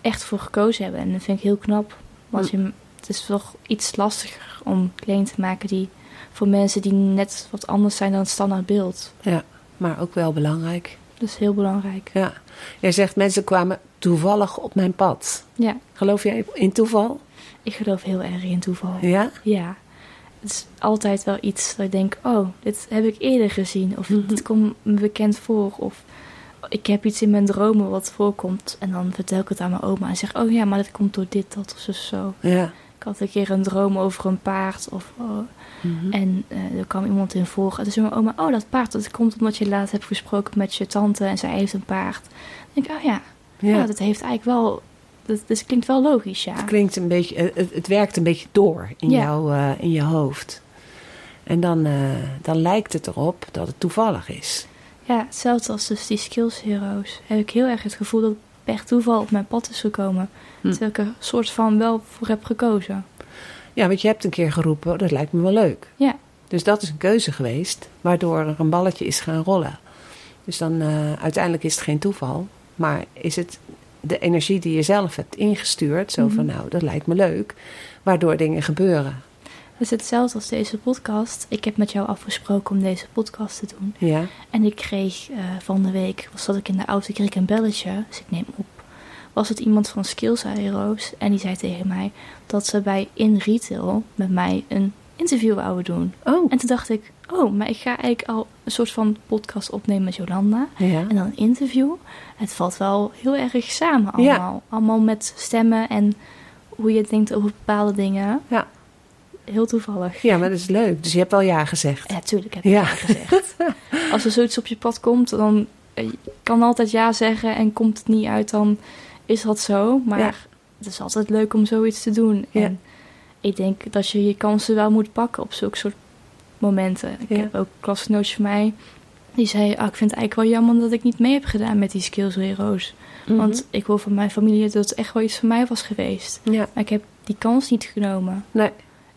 echt voor gekozen hebben. En dat vind ik heel knap. Want Hm. je, het is toch iets lastiger om kleding te maken die voor mensen die net wat anders zijn dan het standaard beeld. Ja, maar ook wel belangrijk. Dat is heel belangrijk. Ja. Jij zegt mensen kwamen toevallig op mijn pad. Ja, Geloof jij in toeval? ik geloof heel erg in toeval. Ja? Ja. Het is altijd wel iets dat ik denk, oh, dit heb ik eerder gezien. Of Mhm. dit komt me bekend voor. Of ik heb iets in mijn dromen wat voorkomt. En dan vertel ik het aan mijn oma en zeg, oh ja, maar dat komt door dit, dat of zo, zo. Ja. Ik had een keer een droom over een paard. Of, oh, Mhm. En eh, er kwam iemand in voor. En toen zei mijn oma, oh, dat paard, dat komt omdat je laatst hebt gesproken met je tante. En zij heeft een paard. Dan denk ik, oh ja, ja. ja. dat heeft eigenlijk wel... Dat, dus klinkt wel logisch, ja. Het klinkt een beetje, het, het werkt een beetje door in, Ja. jouw, eh, in je hoofd. En dan, eh, dan lijkt het erop dat het toevallig is. Ja, hetzelfde als dus die skills heroes. Heb ik heel erg het gevoel dat het per toeval op mijn pad is gekomen. Hm. Terwijl ik er soort van wel voor heb gekozen. Ja, want je hebt een keer geroepen, oh, dat lijkt me wel leuk. Ja, Dus dat is een keuze geweest, waardoor er een balletje is gaan rollen. Dus dan eh, uiteindelijk is het geen toeval, maar is het de energie die je zelf hebt ingestuurd. Zo van, Mhm. nou, dat lijkt me leuk. Waardoor dingen gebeuren. Het is hetzelfde als deze podcast. Ik heb met jou afgesproken om deze podcast te doen. Ja, En ik kreeg eh, van de week, was dat ik in de auto, kreeg ik een belletje. Dus ik neem op. Was het iemand van Skills Heroes. En die zei tegen mij dat ze bij In Retail met mij een interview wouden doen. oh, En toen dacht ik, oh, maar ik ga eigenlijk al een soort van podcast opnemen met Jolanda. ja. En dan een interview. Het valt wel heel erg samen allemaal. Allemaal met stemmen en hoe je denkt over bepaalde dingen. Ja. Heel toevallig. Ja, maar dat is leuk. Dus je hebt wel ja gezegd. Ja, tuurlijk heb ik Ja. ja gezegd. Als er zoiets op je pad komt, dan eh, je kan altijd ja zeggen en komt het niet uit, dan is dat zo. Maar Ja. het is altijd leuk om zoiets te doen. Ja. En ik denk dat je je kansen wel moet pakken op zulke soort momenten. Ik heb ook een klasgenootje van mij, die zei, ah, ik vind het eigenlijk wel jammer dat ik niet mee heb gedaan met die Skills Heroes. Mhm. Want ik wil van mijn familie dat het echt wel iets voor mij was geweest. Ja, Maar ik heb die kans niet genomen. nee.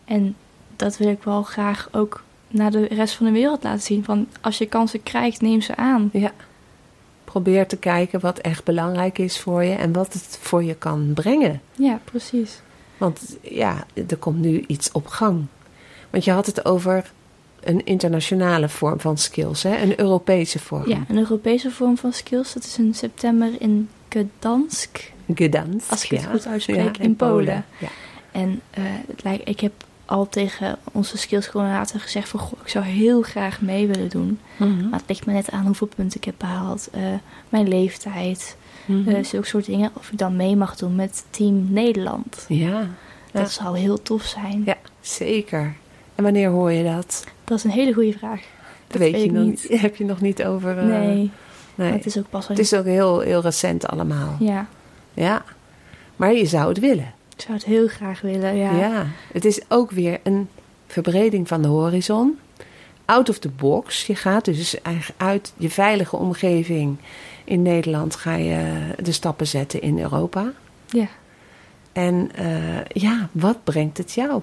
En dat wil ik wel graag ook naar de rest van de wereld laten zien. Van als je kansen krijgt, neem ze aan. Ja. Probeer te kijken wat echt belangrijk is voor je en wat het voor je kan brengen. Ja, precies. Want ja, er komt nu iets op gang. Want je had het over een internationale vorm van skills, hè? een Europese vorm. Ja, een Europese vorm van skills. Dat is in september in Gdansk. Gdansk. Als ik het ja. goed uitspreek, Ja, in Polen. Ja. En eh, het lijkt, ik heb al tegen onze skillscoördinator gezegd van... Goh, ik zou heel graag mee willen doen. Mhm. Maar het ligt me net aan hoeveel punten ik heb behaald. eh, mijn leeftijd, Mhm. eh, zulke soort dingen. Of ik dan mee mag doen met Team Nederland. ja, Ja. Dat zou heel tof zijn. Ja. zeker. En wanneer hoor je dat? Dat is een hele goede vraag. Dat weet, weet je nog niet. Heb je nog niet over? eh, nee, nee. het is ook pas. Het is ook heel, heel recent allemaal. Ja, Ja. Maar je zou het willen. Ik zou het heel graag willen, ja. Ja. Het is ook weer een verbreding van de horizon. Out of the box. Je gaat dus eigenlijk uit je veilige omgeving in Nederland ga je de stappen zetten in Europa. Ja. En eh, ja, wat brengt het jou?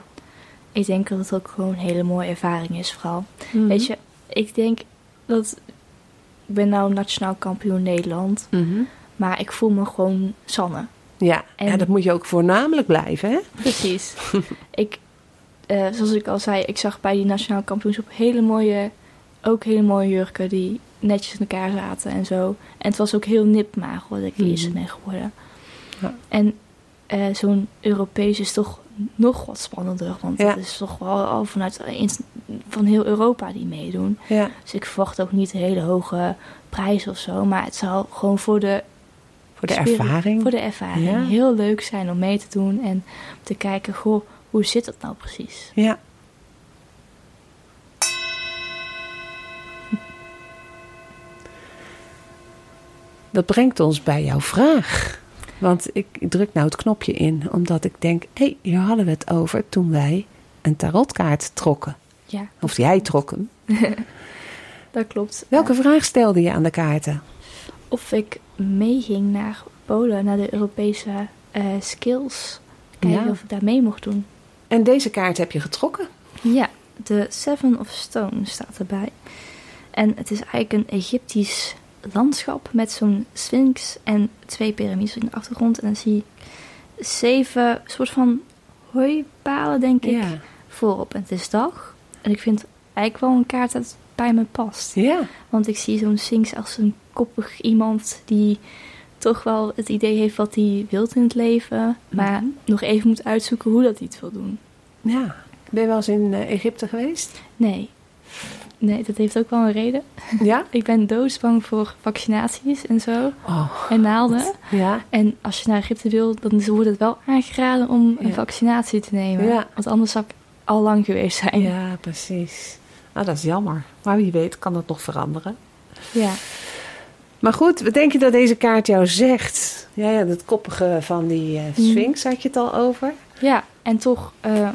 Ik denk dat het ook gewoon een hele mooie ervaring is, vooral. Mhm. Weet je, ik denk dat... Ik ben nou nationaal kampioen Nederland, Mhm. maar ik voel me gewoon Sanne. Ja, En- ja, dat moet je ook voornamelijk blijven, hè? Precies. ik, eh, zoals ik al zei, ik zag bij die nationaal kampioenschap hele mooie, ook hele mooie jurken die netjes in elkaar zaten en zo. En het was ook heel nipmager dat ik eerste ben geworden. Ja. En eh, zo'n Europees is toch nog wat spannender, want Ja. het is toch wel al vanuit van heel Europa die meedoen. Ja. Dus ik verwacht ook niet hele hoge prijs of zo, maar het zal gewoon voor de Voor de ervaring. voor de ervaring Ja. heel leuk zijn om mee te doen en te kijken, goh, hoe zit dat nou precies? Ja. Dat brengt ons bij jouw vraag. Want ik druk nou het knopje in, omdat ik denk: hé, hey, hier hadden we het over toen wij een tarotkaart trokken. Ja, Of jij trok hem. dat klopt. Welke vraag stelde je aan de kaarten? Of ik meeging naar Polen, naar de Europese eh, skills. Kijken Ja. of ik daar mee mocht doen. En deze kaart heb je getrokken. Ja, de Seven of Stone staat erbij. En het is eigenlijk een Egyptisch landschap met zo'n sphinx en twee piramides in de achtergrond. En dan zie ik zeven soort van hooipalen, denk ik, voorop. En het is dag. En ik vind eigenlijk wel een kaart dat bij me past. Ja. Want ik zie zo'n Sphinx als een koppig iemand die toch wel het idee heeft wat hij wilt in het leven. Maar Mhm. nog even moet uitzoeken hoe dat hij het wil doen. ja. Ben je wel eens in eh, Egypte geweest? Nee. Nee, dat heeft ook wel een reden. Ja? Ik ben doodsbang voor vaccinaties en zo. Oh, En naalden. ja. En als je naar Egypte wil, dan wordt het wel aangeraden om een vaccinatie te nemen. Ja. Want anders zou ik al lang geweest zijn. Ja, precies. Ah, dat is jammer. Maar wie weet kan dat nog veranderen. Ja. Maar goed, wat denk je dat deze kaart jou zegt? Ja, ja dat koppige van die Mhm. Sphinx had je het al over. Ja, en toch eh,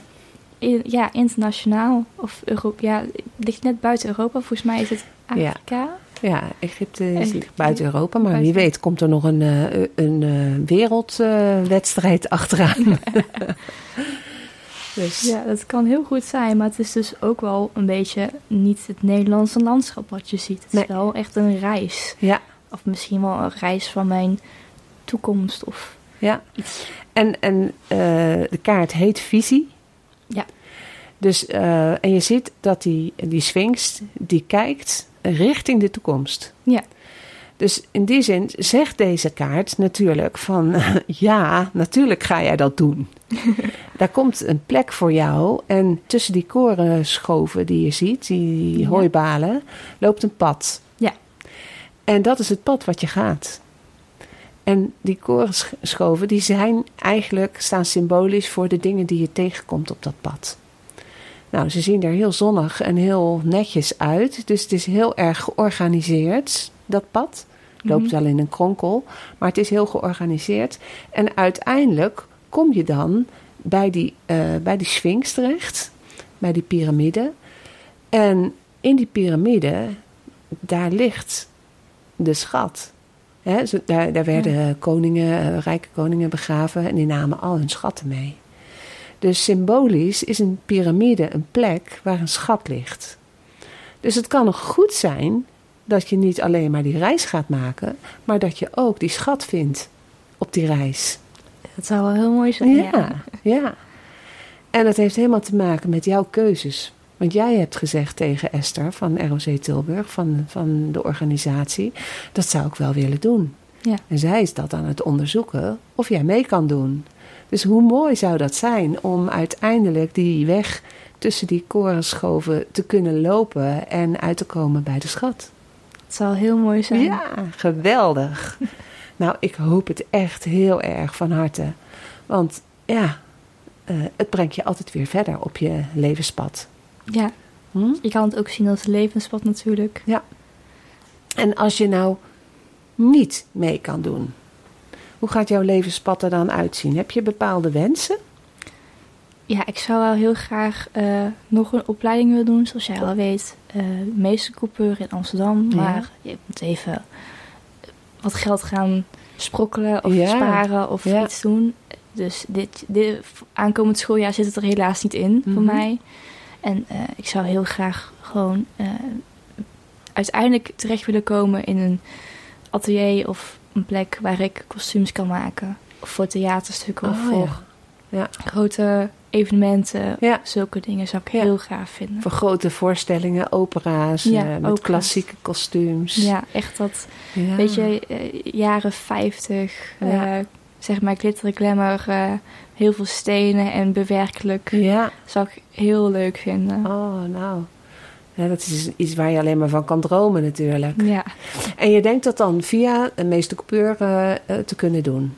ja, internationaal. Of Europa. Ja, het ligt net buiten Europa. Volgens mij is het. Afrika. Ja, Egypte is ligt buiten Europa. Maar wie weet komt er nog een, eh, een wereldwedstrijd achteraan. dus Ja, dat kan heel goed zijn. Maar het is dus ook wel een beetje niet het Nederlandse landschap wat je ziet. Het Nee. is wel echt een reis. ja, Of misschien wel een reis van mijn toekomst of Ja. En, en eh, de kaart heet Visie. Ja. Dus, eh, en je ziet dat die, die Sphinx, die kijkt richting de toekomst. Ja. Dus in die zin zegt deze kaart natuurlijk van... ja, natuurlijk ga jij dat doen. Daar komt een plek voor jou. En tussen die korenschoven die je ziet, die Ja. hooibalen, loopt een pad. Ja. En dat is het pad wat je gaat. En die korenschoven, die zijn eigenlijk, staan symbolisch voor de dingen die je tegenkomt op dat pad. Nou, ze zien er heel zonnig en heel netjes uit. Dus het is heel erg georganiseerd, dat pad. Loopt Mhm. wel in een kronkel, maar het is heel georganiseerd. En uiteindelijk kom je dan bij die, eh, bij die Sphinx terecht, bij die piramide. En in die piramide, daar ligt de schat. Hè, zo- daar, daar werden koningen, eh, rijke koningen begraven en die namen al hun schatten mee. Dus symbolisch is een piramide een plek waar een schat ligt. Dus het kan nog goed zijn dat je niet alleen maar die reis gaat maken, maar dat je ook die schat vindt op die reis. Dat zou wel heel mooi zijn. Ja, ja. En dat heeft helemaal te maken met jouw keuzes. Want jij hebt gezegd tegen Esther van ROC Tilburg, van, van de organisatie, dat zou ik wel willen doen. Ja. En zij is dat aan het onderzoeken of jij mee kan doen. Dus hoe mooi zou dat zijn om uiteindelijk die weg tussen die korenschoven te kunnen lopen en uit te komen bij de schat. Het zou heel mooi zijn. Ja, geweldig. nou, ik hoop het echt heel erg van harte. Want ja, eh, het brengt je altijd weer verder op je levenspad. Ja, Hm? je kan het ook zien als levenspad natuurlijk. En als je nou niet mee kan doen, hoe gaat jouw levenspad er dan uitzien? Heb je bepaalde wensen? Ja, ik zou wel heel graag eh, nog een opleiding willen doen, zoals jij al weet. meestercoupeur in Amsterdam. Ja. Maar je moet even wat geld gaan sprokkelen of Ja. sparen of Ja. iets doen. Dus dit, dit aankomend schooljaar zit het er helaas niet in voor Mhm. mij. En eh, ik zou heel graag gewoon uiteindelijk terecht willen komen in een atelier of een plek waar ik kostuums kan maken. Of voor theaterstukken of Oh, voor ja. Ja. grote evenementen. Ja. Zulke dingen zou ik Ja. heel graag vinden. Voor grote voorstellingen, opera's, Ja, eh, met opera's. klassieke kostuums. Ja, echt dat, weet je, eh, jaren 50, Ja. eh, zeg maar glitter, glamour, heel veel stenen en bewerkelijk. Ja, Zou ik heel leuk vinden. oh nou. Ja, dat is iets waar je alleen maar van kan dromen natuurlijk. Ja, En je denkt dat dan via een meestercoupeur eh, eh, te kunnen doen?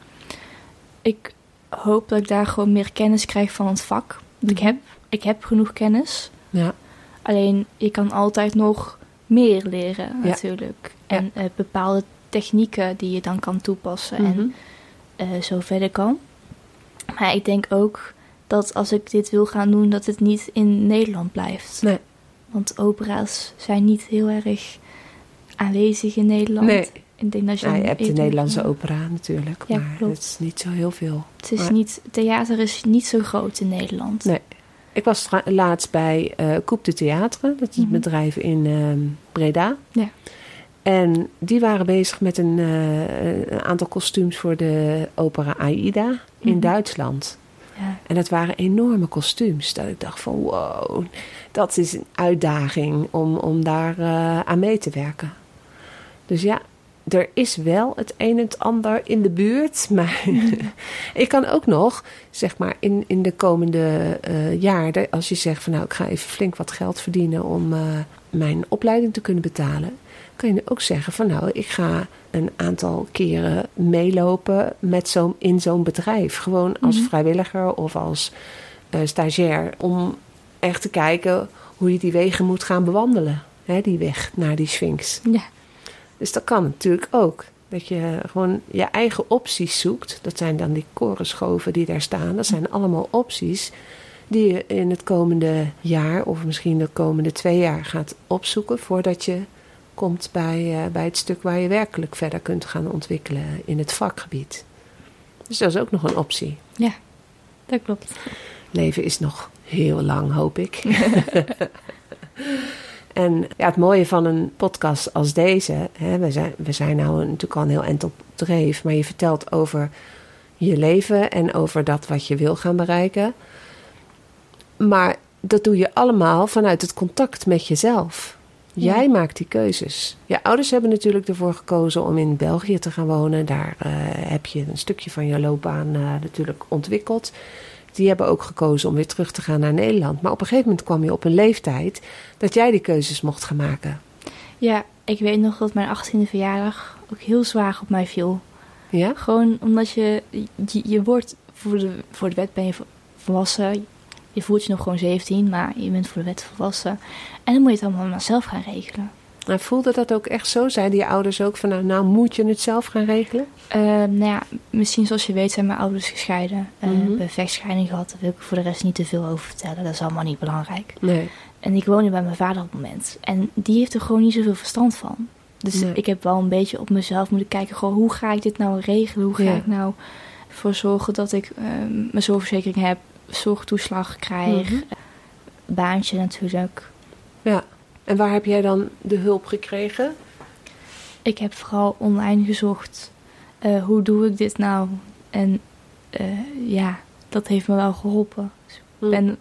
ik hoop dat ik daar gewoon meer kennis krijg van het vak. Want ik, heb, ik heb genoeg kennis. Ja. Alleen je kan altijd nog meer leren Ja. natuurlijk. En eh, bepaalde technieken die je dan kan toepassen. En Mhm. eh, zo verder kan. Maar ik denk ook dat als ik dit wil gaan doen, dat het niet in Nederland blijft. Nee. Want opera's zijn niet heel erg aanwezig in Nederland. Nee. Ik denk dat je, dan hebt de Nederlandse opera natuurlijk, Ja, maar klopt. het is niet zo heel veel. Het is Maar- niet, theater is niet zo groot in Nederland. Nee. Ik was laatst bij Coupe de Theatre, dat is een Mhm. bedrijf in ehm, Breda. Ja. En die waren bezig met een, eh, een aantal kostuums voor de opera Aida in Mhm. Duitsland. Ja. En dat waren enorme kostuums. Dat ik dacht van wow, dat is een uitdaging om, om daar eh, aan mee te werken. Dus ja, er is wel het een en het ander in de buurt. Maar ik kan ook nog, zeg maar, in, in de komende eh jaren... als je zegt van nou, ik ga even flink wat geld verdienen... om eh, mijn opleiding te kunnen betalen... kan je ook zeggen van nou, ik ga een aantal keren meelopen met zo'n in zo'n bedrijf. Gewoon als Mhm. vrijwilliger of als eh, stagiair. Om echt te kijken hoe je die wegen moet gaan bewandelen. Hè, die weg naar die Sphinx. Ja. Dus dat kan natuurlijk ook. Dat je gewoon je eigen opties zoekt. Dat zijn dan die korenschoven die daar staan. Dat zijn allemaal opties die je in het komende jaar of misschien de komende twee jaar gaat opzoeken voordat je komt bij, eh, bij het stuk waar je werkelijk verder kunt gaan ontwikkelen in het vakgebied. Dus dat is ook nog een optie. Dat klopt. Leven is nog heel lang, hoop ik. En ja, het mooie van een podcast als deze, hè, we, zijn, we zijn nou natuurlijk al een heel eind op dreef, maar je vertelt over je leven en over dat wat je wil gaan bereiken. Maar dat doe je allemaal vanuit het contact met jezelf. Ja. Jij maakt die keuzes. Je ouders hebben natuurlijk ervoor gekozen om in België te gaan wonen. Daar eh, heb je een stukje van je loopbaan eh, natuurlijk ontwikkeld. Die hebben ook gekozen om weer terug te gaan naar Nederland. Maar op een gegeven moment kwam je op een leeftijd dat jij die keuzes mocht gaan maken. Ja, ik weet nog dat mijn 18e verjaardag ook heel zwaar op mij viel. Ja? Gewoon omdat je, je, je wordt voor de, voor de wet ben je volwassen. Je voelt je nog gewoon 17, maar je bent voor de wet volwassen. En dan moet je het allemaal maar zelf gaan regelen. Maar voelde dat ook echt zo? Zeiden je ouders ook van nou, nou moet je het zelf gaan regelen? Eh, nou ja, misschien zoals je weet zijn mijn ouders gescheiden. Eh Mhm. hebben een vechtscheiding gehad. Daar wil ik voor de rest niet te veel over vertellen. Dat is allemaal niet belangrijk. Nee. En ik woonde bij mijn vader op het moment. En die heeft er gewoon niet zoveel verstand van. Dus Nee. ik heb wel een beetje op mezelf moeten kijken. Gewoon, hoe ga ik dit nou regelen? Hoe ga Ja. ik nou ervoor zorgen dat ik eh, mijn zorgverzekering heb, zorgtoeslag krijg, Mhm. baantje natuurlijk. Ja. En waar heb jij dan de hulp gekregen? Ik heb vooral online gezocht. eh, hoe doe ik dit nou? En eh, ja, dat heeft me wel geholpen. Dus ik ben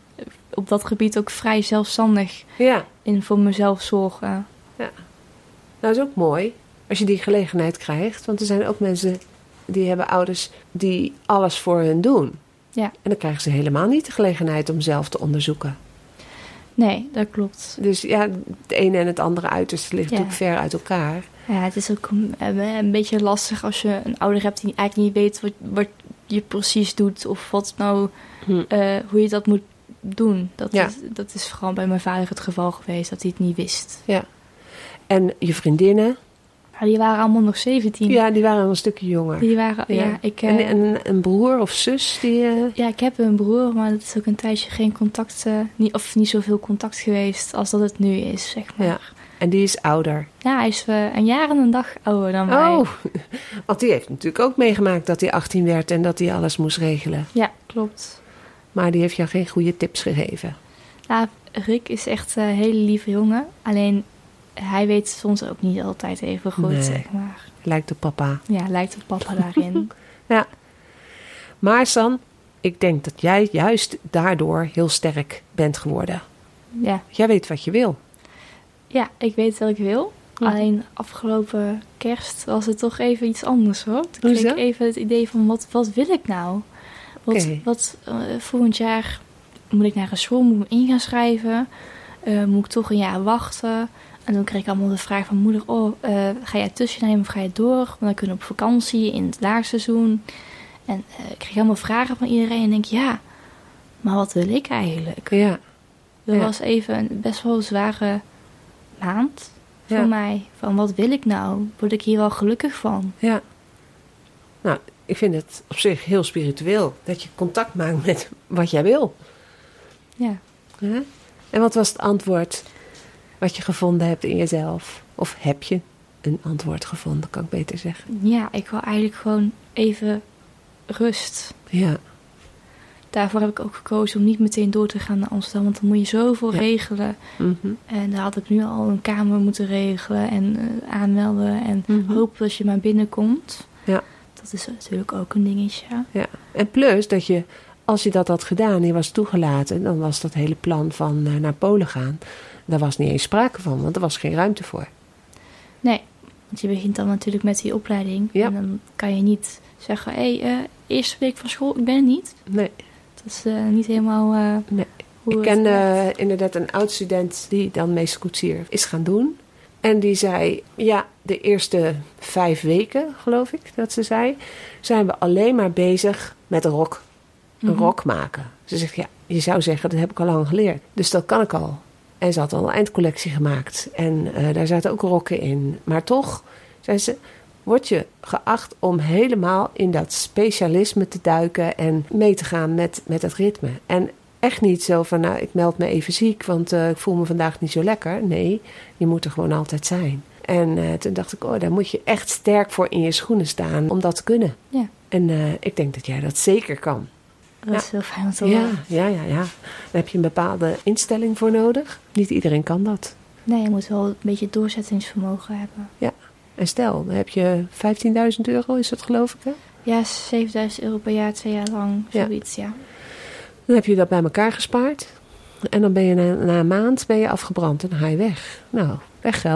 op dat gebied ook vrij zelfstandig Ja. in voor mezelf zorgen. Nou, dat is ook mooi als je die gelegenheid krijgt. Want er zijn ook mensen die hebben ouders die alles voor hun doen. Ja. En dan krijgen ze helemaal niet de gelegenheid om zelf te onderzoeken. Nee, dat klopt. Dus ja, het ene en het andere uiterste ligt Ja. natuurlijk ver uit elkaar. Ja, het is ook een, een beetje lastig als je een ouder hebt die eigenlijk niet weet wat, wat je precies doet of wat nou, Hm. eh, hoe je dat moet doen. Dat, Ja. is, dat is vooral bij mijn vader het geval geweest, dat hij het niet wist. En je vriendinnen, Die waren allemaal nog 17. ja, die waren al een stukje jonger. Die waren, ja, Ja. ik, eh, En, en een broer of zus die... eh, ja, ik heb een broer, maar het is ook een tijdje geen contact, eh, niet, of niet zoveel contact geweest als dat het nu is, zeg maar. Ja. En die is ouder. Ja, hij is eh, een jaar en een dag ouder dan mij. Oh, want die heeft natuurlijk ook meegemaakt dat hij 18 werd en dat hij alles moest regelen. Ja, klopt. Maar die heeft jou geen goede tips gegeven. Ja, Rick is echt een hele lieve jongen. Alleen hij weet soms ook niet altijd even goed, Nee. zeg maar. Lijkt op papa. Ja, lijkt op papa daarin. Maar San, ik denk dat jij juist daardoor heel sterk bent geworden. ja. Jij weet wat je wil. ja, ik weet wat ik wil. Mhm. Alleen afgelopen kerst was het toch even iets anders hoor. Toen kreeg ik even het idee van wat, wat wil ik nou? Wat, wat eh, volgend jaar moet ik naar een school, moet ik me in gaan schrijven? Eh, moet ik toch een jaar wachten? En toen kreeg ik allemaal de vraag van moeder, oh, eh, ga jij tussennemen of ga je door? Want dan kunnen we op vakantie in het laagseizoen. En eh, ik kreeg allemaal vragen van iedereen en denk ja, maar wat wil ik eigenlijk? Ja. Dat Ja. was even een best wel zware maand voor Ja. mij. Van wat wil ik nou? Word ik hier wel gelukkig van? Ja. Nou, ik vind het op zich heel spiritueel dat je contact maakt met wat jij wil. Ja. Hè? En wat was het antwoord wat je gevonden hebt in jezelf? Of heb je een antwoord gevonden, kan ik beter zeggen. Ja, ik wil eigenlijk gewoon even rust. Ja, Daarvoor heb ik ook gekozen om niet meteen door te gaan naar Amsterdam. Want dan moet je zoveel Ja. regelen. mhm. En daar had ik nu al een kamer moeten regelen en eh, aanmelden. En Mhm. hopen dat je maar binnenkomt. Ja. Dat is natuurlijk ook een dingetje. ja. En plus dat je, als je dat had gedaan en je was toegelaten, dan was dat hele plan van eh, naar Polen gaan. Daar was niet eens sprake van, want er was geen ruimte voor. Nee, want je begint dan natuurlijk met die opleiding. Ja. En dan kan je niet zeggen, hé, hey, eh, eerste week van school, ik ben er niet. Nee, Dat is eh, niet helemaal eh, Nee. hoe ik het ken werkt. eh, inderdaad een oud student die dan meesterkoetsier is gaan doen. En die zei, ja, de eerste vijf weken, geloof ik dat ze zei, zijn we alleen maar bezig met een rok. Een Mhm. rok maken. Ze zegt, ja, je zou zeggen, dat heb ik al lang geleerd. Dus dat kan ik al. En ze had al een eindcollectie gemaakt. En eh, daar zaten ook rokken in. Maar toch, zei ze, word je geacht om helemaal in dat specialisme te duiken en mee te gaan met, met het ritme. En echt niet zo van, nou, ik meld me even ziek, want eh, ik voel me vandaag niet zo lekker. Nee, je moet er gewoon altijd zijn. En eh, toen dacht ik, oh, daar moet je echt sterk voor in je schoenen staan om dat te kunnen. Ja. En ik denk dat jij dat zeker kan. Dat Ja. is heel fijn om te Ja, horen. ja, ja, ja. Daar heb je een bepaalde instelling voor nodig. Niet iedereen kan dat. Nee, je moet wel een beetje doorzettingsvermogen hebben. En stel, dan heb je 15.000 euro, is dat geloof ik hè? Ja, 7000 euro per jaar, twee jaar lang, Ja. zoiets, ja. Dan heb je dat bij elkaar gespaard. En dan ben je na, na een maand ben je afgebrand en dan ga je weg. Nou. Heb je,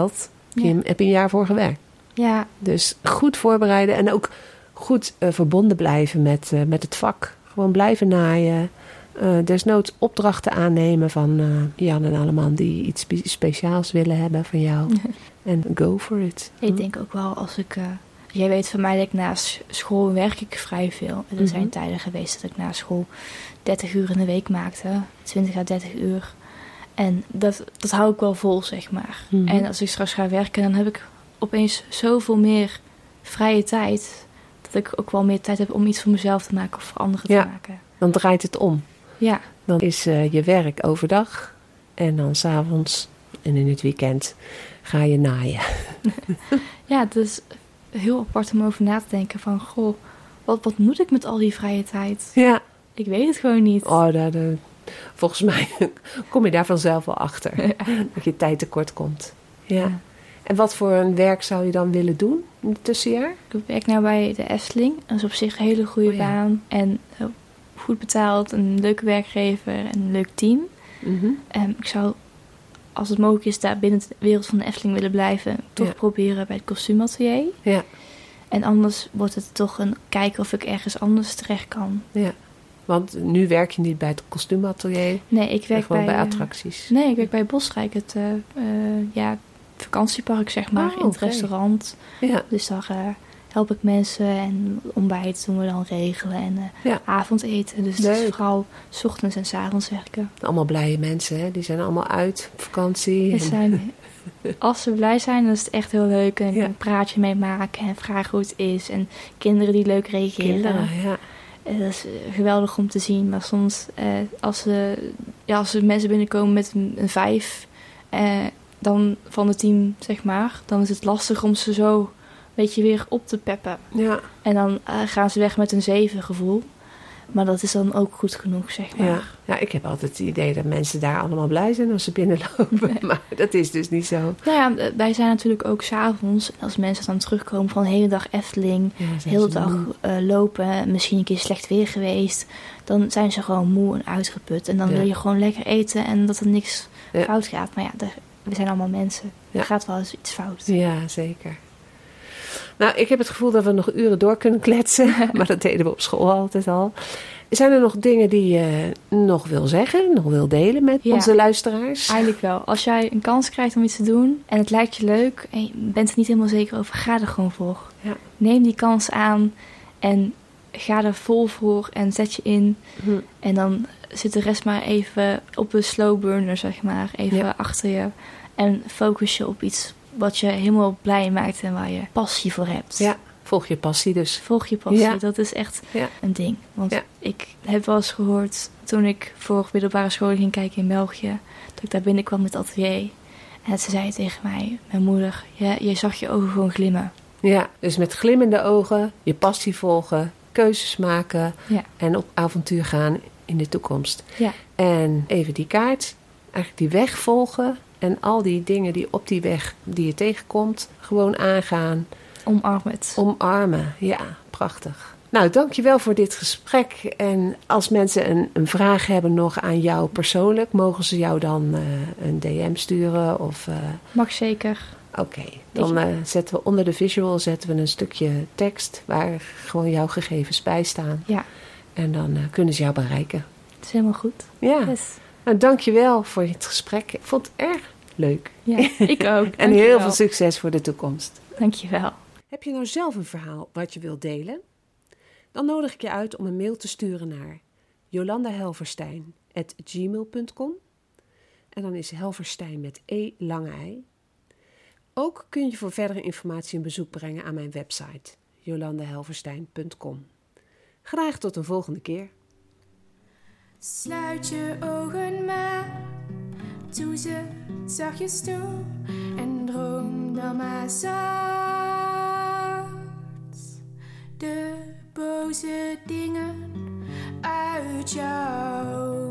Ja. heb je een jaar voor gewerkt. Ja, Dus goed voorbereiden en ook goed eh, verbonden blijven met, eh, met het vak. Gewoon blijven naaien. Eh desnoods opdrachten aannemen van eh, Jan en Alleman die iets spe- speciaals willen hebben van jou. En go for it. ik denk ook wel als ik... eh, jij weet van mij dat ik naast school werk ik vrij veel. Er Mhm. zijn tijden geweest dat ik na school 30 uur in de week maakte. 20 à 30 uur. En dat, dat hou ik wel vol, zeg maar. Mhm. En als ik straks ga werken, dan heb ik opeens zoveel meer vrije tijd. Dat ik ook wel meer tijd heb om iets voor mezelf te maken of voor anderen Ja. te maken. Dan draait het om. Ja, Dan is eh, je werk overdag en dan s'avonds en in het weekend ga je naaien. ja, het is heel apart om over na te denken van... Goh, wat, wat moet ik met al die vrije tijd? Ja. Ik weet het gewoon niet. Oh, daar- volgens mij kom je daar vanzelf wel achter. Dat je tijd tekort komt. Ja. Ja. En wat voor een werk zou je dan willen doen in het tussenjaar? Ik werk nou bij de Efteling. Dat is op zich een hele goede Oh ja. baan. En eh, goed betaald, een leuke werkgever en een leuk team. Mhm. Ehm, ik zou, als het mogelijk is, daar binnen de wereld van de Efteling willen blijven. Toch Ja. proberen bij het kostuumatelier. Ja, En anders wordt het toch een kijken of ik ergens anders terecht kan. ja. Want nu werk je niet bij het kostuumatelier, Nee, ik werk gewoon bij, bij, eh, attracties. Nee, ik werk bij Bosrijk, het eh, ja, vakantiepark zeg maar, Oh, in het restaurant. Ja, Dus daar eh, help ik mensen en ontbijt doen we dan regelen en eh, Ja. avondeten. Dus het is Leuk. vooral 's ochtends en 's avonds werken. allemaal blije mensen, hè? die zijn allemaal uit op vakantie. En- zijn, als ze blij zijn, dan is het echt heel leuk. En Ja. een praatje mee maken en vragen hoe het is. En kinderen die leuk reageren. Kinderen, ja. Eh, Dat is geweldig om te zien. Maar soms, eh, als, ze, ja, als er mensen binnenkomen met een, een vijf eh, dan van het team, zeg maar, dan is het lastig om ze zo een beetje weer op te peppen. Ja, En dan eh, gaan ze weg met een zeven gevoel. Maar dat is dan ook goed genoeg, zeg maar. ja. ja, ik heb altijd het idee dat mensen daar allemaal blij zijn als ze binnenlopen. Maar dat is dus niet zo. Nou ja, eh, wij zijn natuurlijk ook s'avonds. Als mensen dan terugkomen van de hele dag Efteling. Ja, De zijn hele dag eh, lopen, misschien een keer slecht weer geweest. Dan zijn ze gewoon moe en uitgeput. En dan Ja. wil je gewoon lekker eten en dat er niks fout gaat. Maar ja, de- we zijn allemaal mensen. Er gaat wel eens iets fout. Ja, zeker. Nou, ik heb het gevoel dat we nog uren door kunnen kletsen. maar dat deden we op school altijd al. Zijn er nog dingen die je nog wil zeggen, nog wil delen met Ja. onze luisteraars? Eigenlijk wel. Als jij een kans krijgt om iets te doen en het lijkt je leuk en je bent er niet helemaal zeker over, ga er gewoon voor. Ja. Neem die kans aan en ga er vol voor en zet je in. Hm. En dan zit de rest maar even op een slow burner, zeg maar. Even Ja. achter je. En focus je op iets wat je helemaal blij maakt en waar je passie voor hebt. Ja, volg je passie dus. Volg je passie, Ja. dat is echt Ja. een ding. Want Ja. ik heb wel eens gehoord, toen ik voor middelbare scholen ging kijken in België, dat ik daar binnenkwam met het atelier. En ze zei tegen mij, mijn moeder, je, je zag je ogen gewoon glimmen. Ja, dus met glimmende ogen je passie volgen, keuzes maken en op avontuur gaan in de toekomst. Ja. En even die kaart, eigenlijk die weg volgen en al die dingen die op die weg die je tegenkomt, gewoon aangaan, Omarm het. omarmen. Ja, prachtig. Nou, dankjewel voor dit gesprek. En als mensen een, een vraag hebben nog aan jou persoonlijk, mogen ze jou dan eh, een DM sturen? Of, eh, Mag zeker. Oké, dan eh, zetten we onder de visual zetten we een stukje tekst waar gewoon jouw gegevens bij staan. Ja, En dan kunnen ze jou bereiken. het is helemaal goed. Ja, Yes. nou, dankjewel voor het gesprek. Ik vond het erg leuk. Ja, ik ook. En heel veel succes voor de toekomst. Dankjewel. Heb je nou zelf een verhaal wat je wilt delen? Dan nodig ik je uit om een mail te sturen naar jolandahelverstein.gmail.com En dan is Helverstein met E lange ei. Ook kun je voor verdere informatie een bezoek brengen aan mijn website jolandahelverstein.com. Graag tot een volgende keer. Sluit je ogen maar, doe ze zachtjes toe en droom dan maar zacht. De boze dingen uit jouw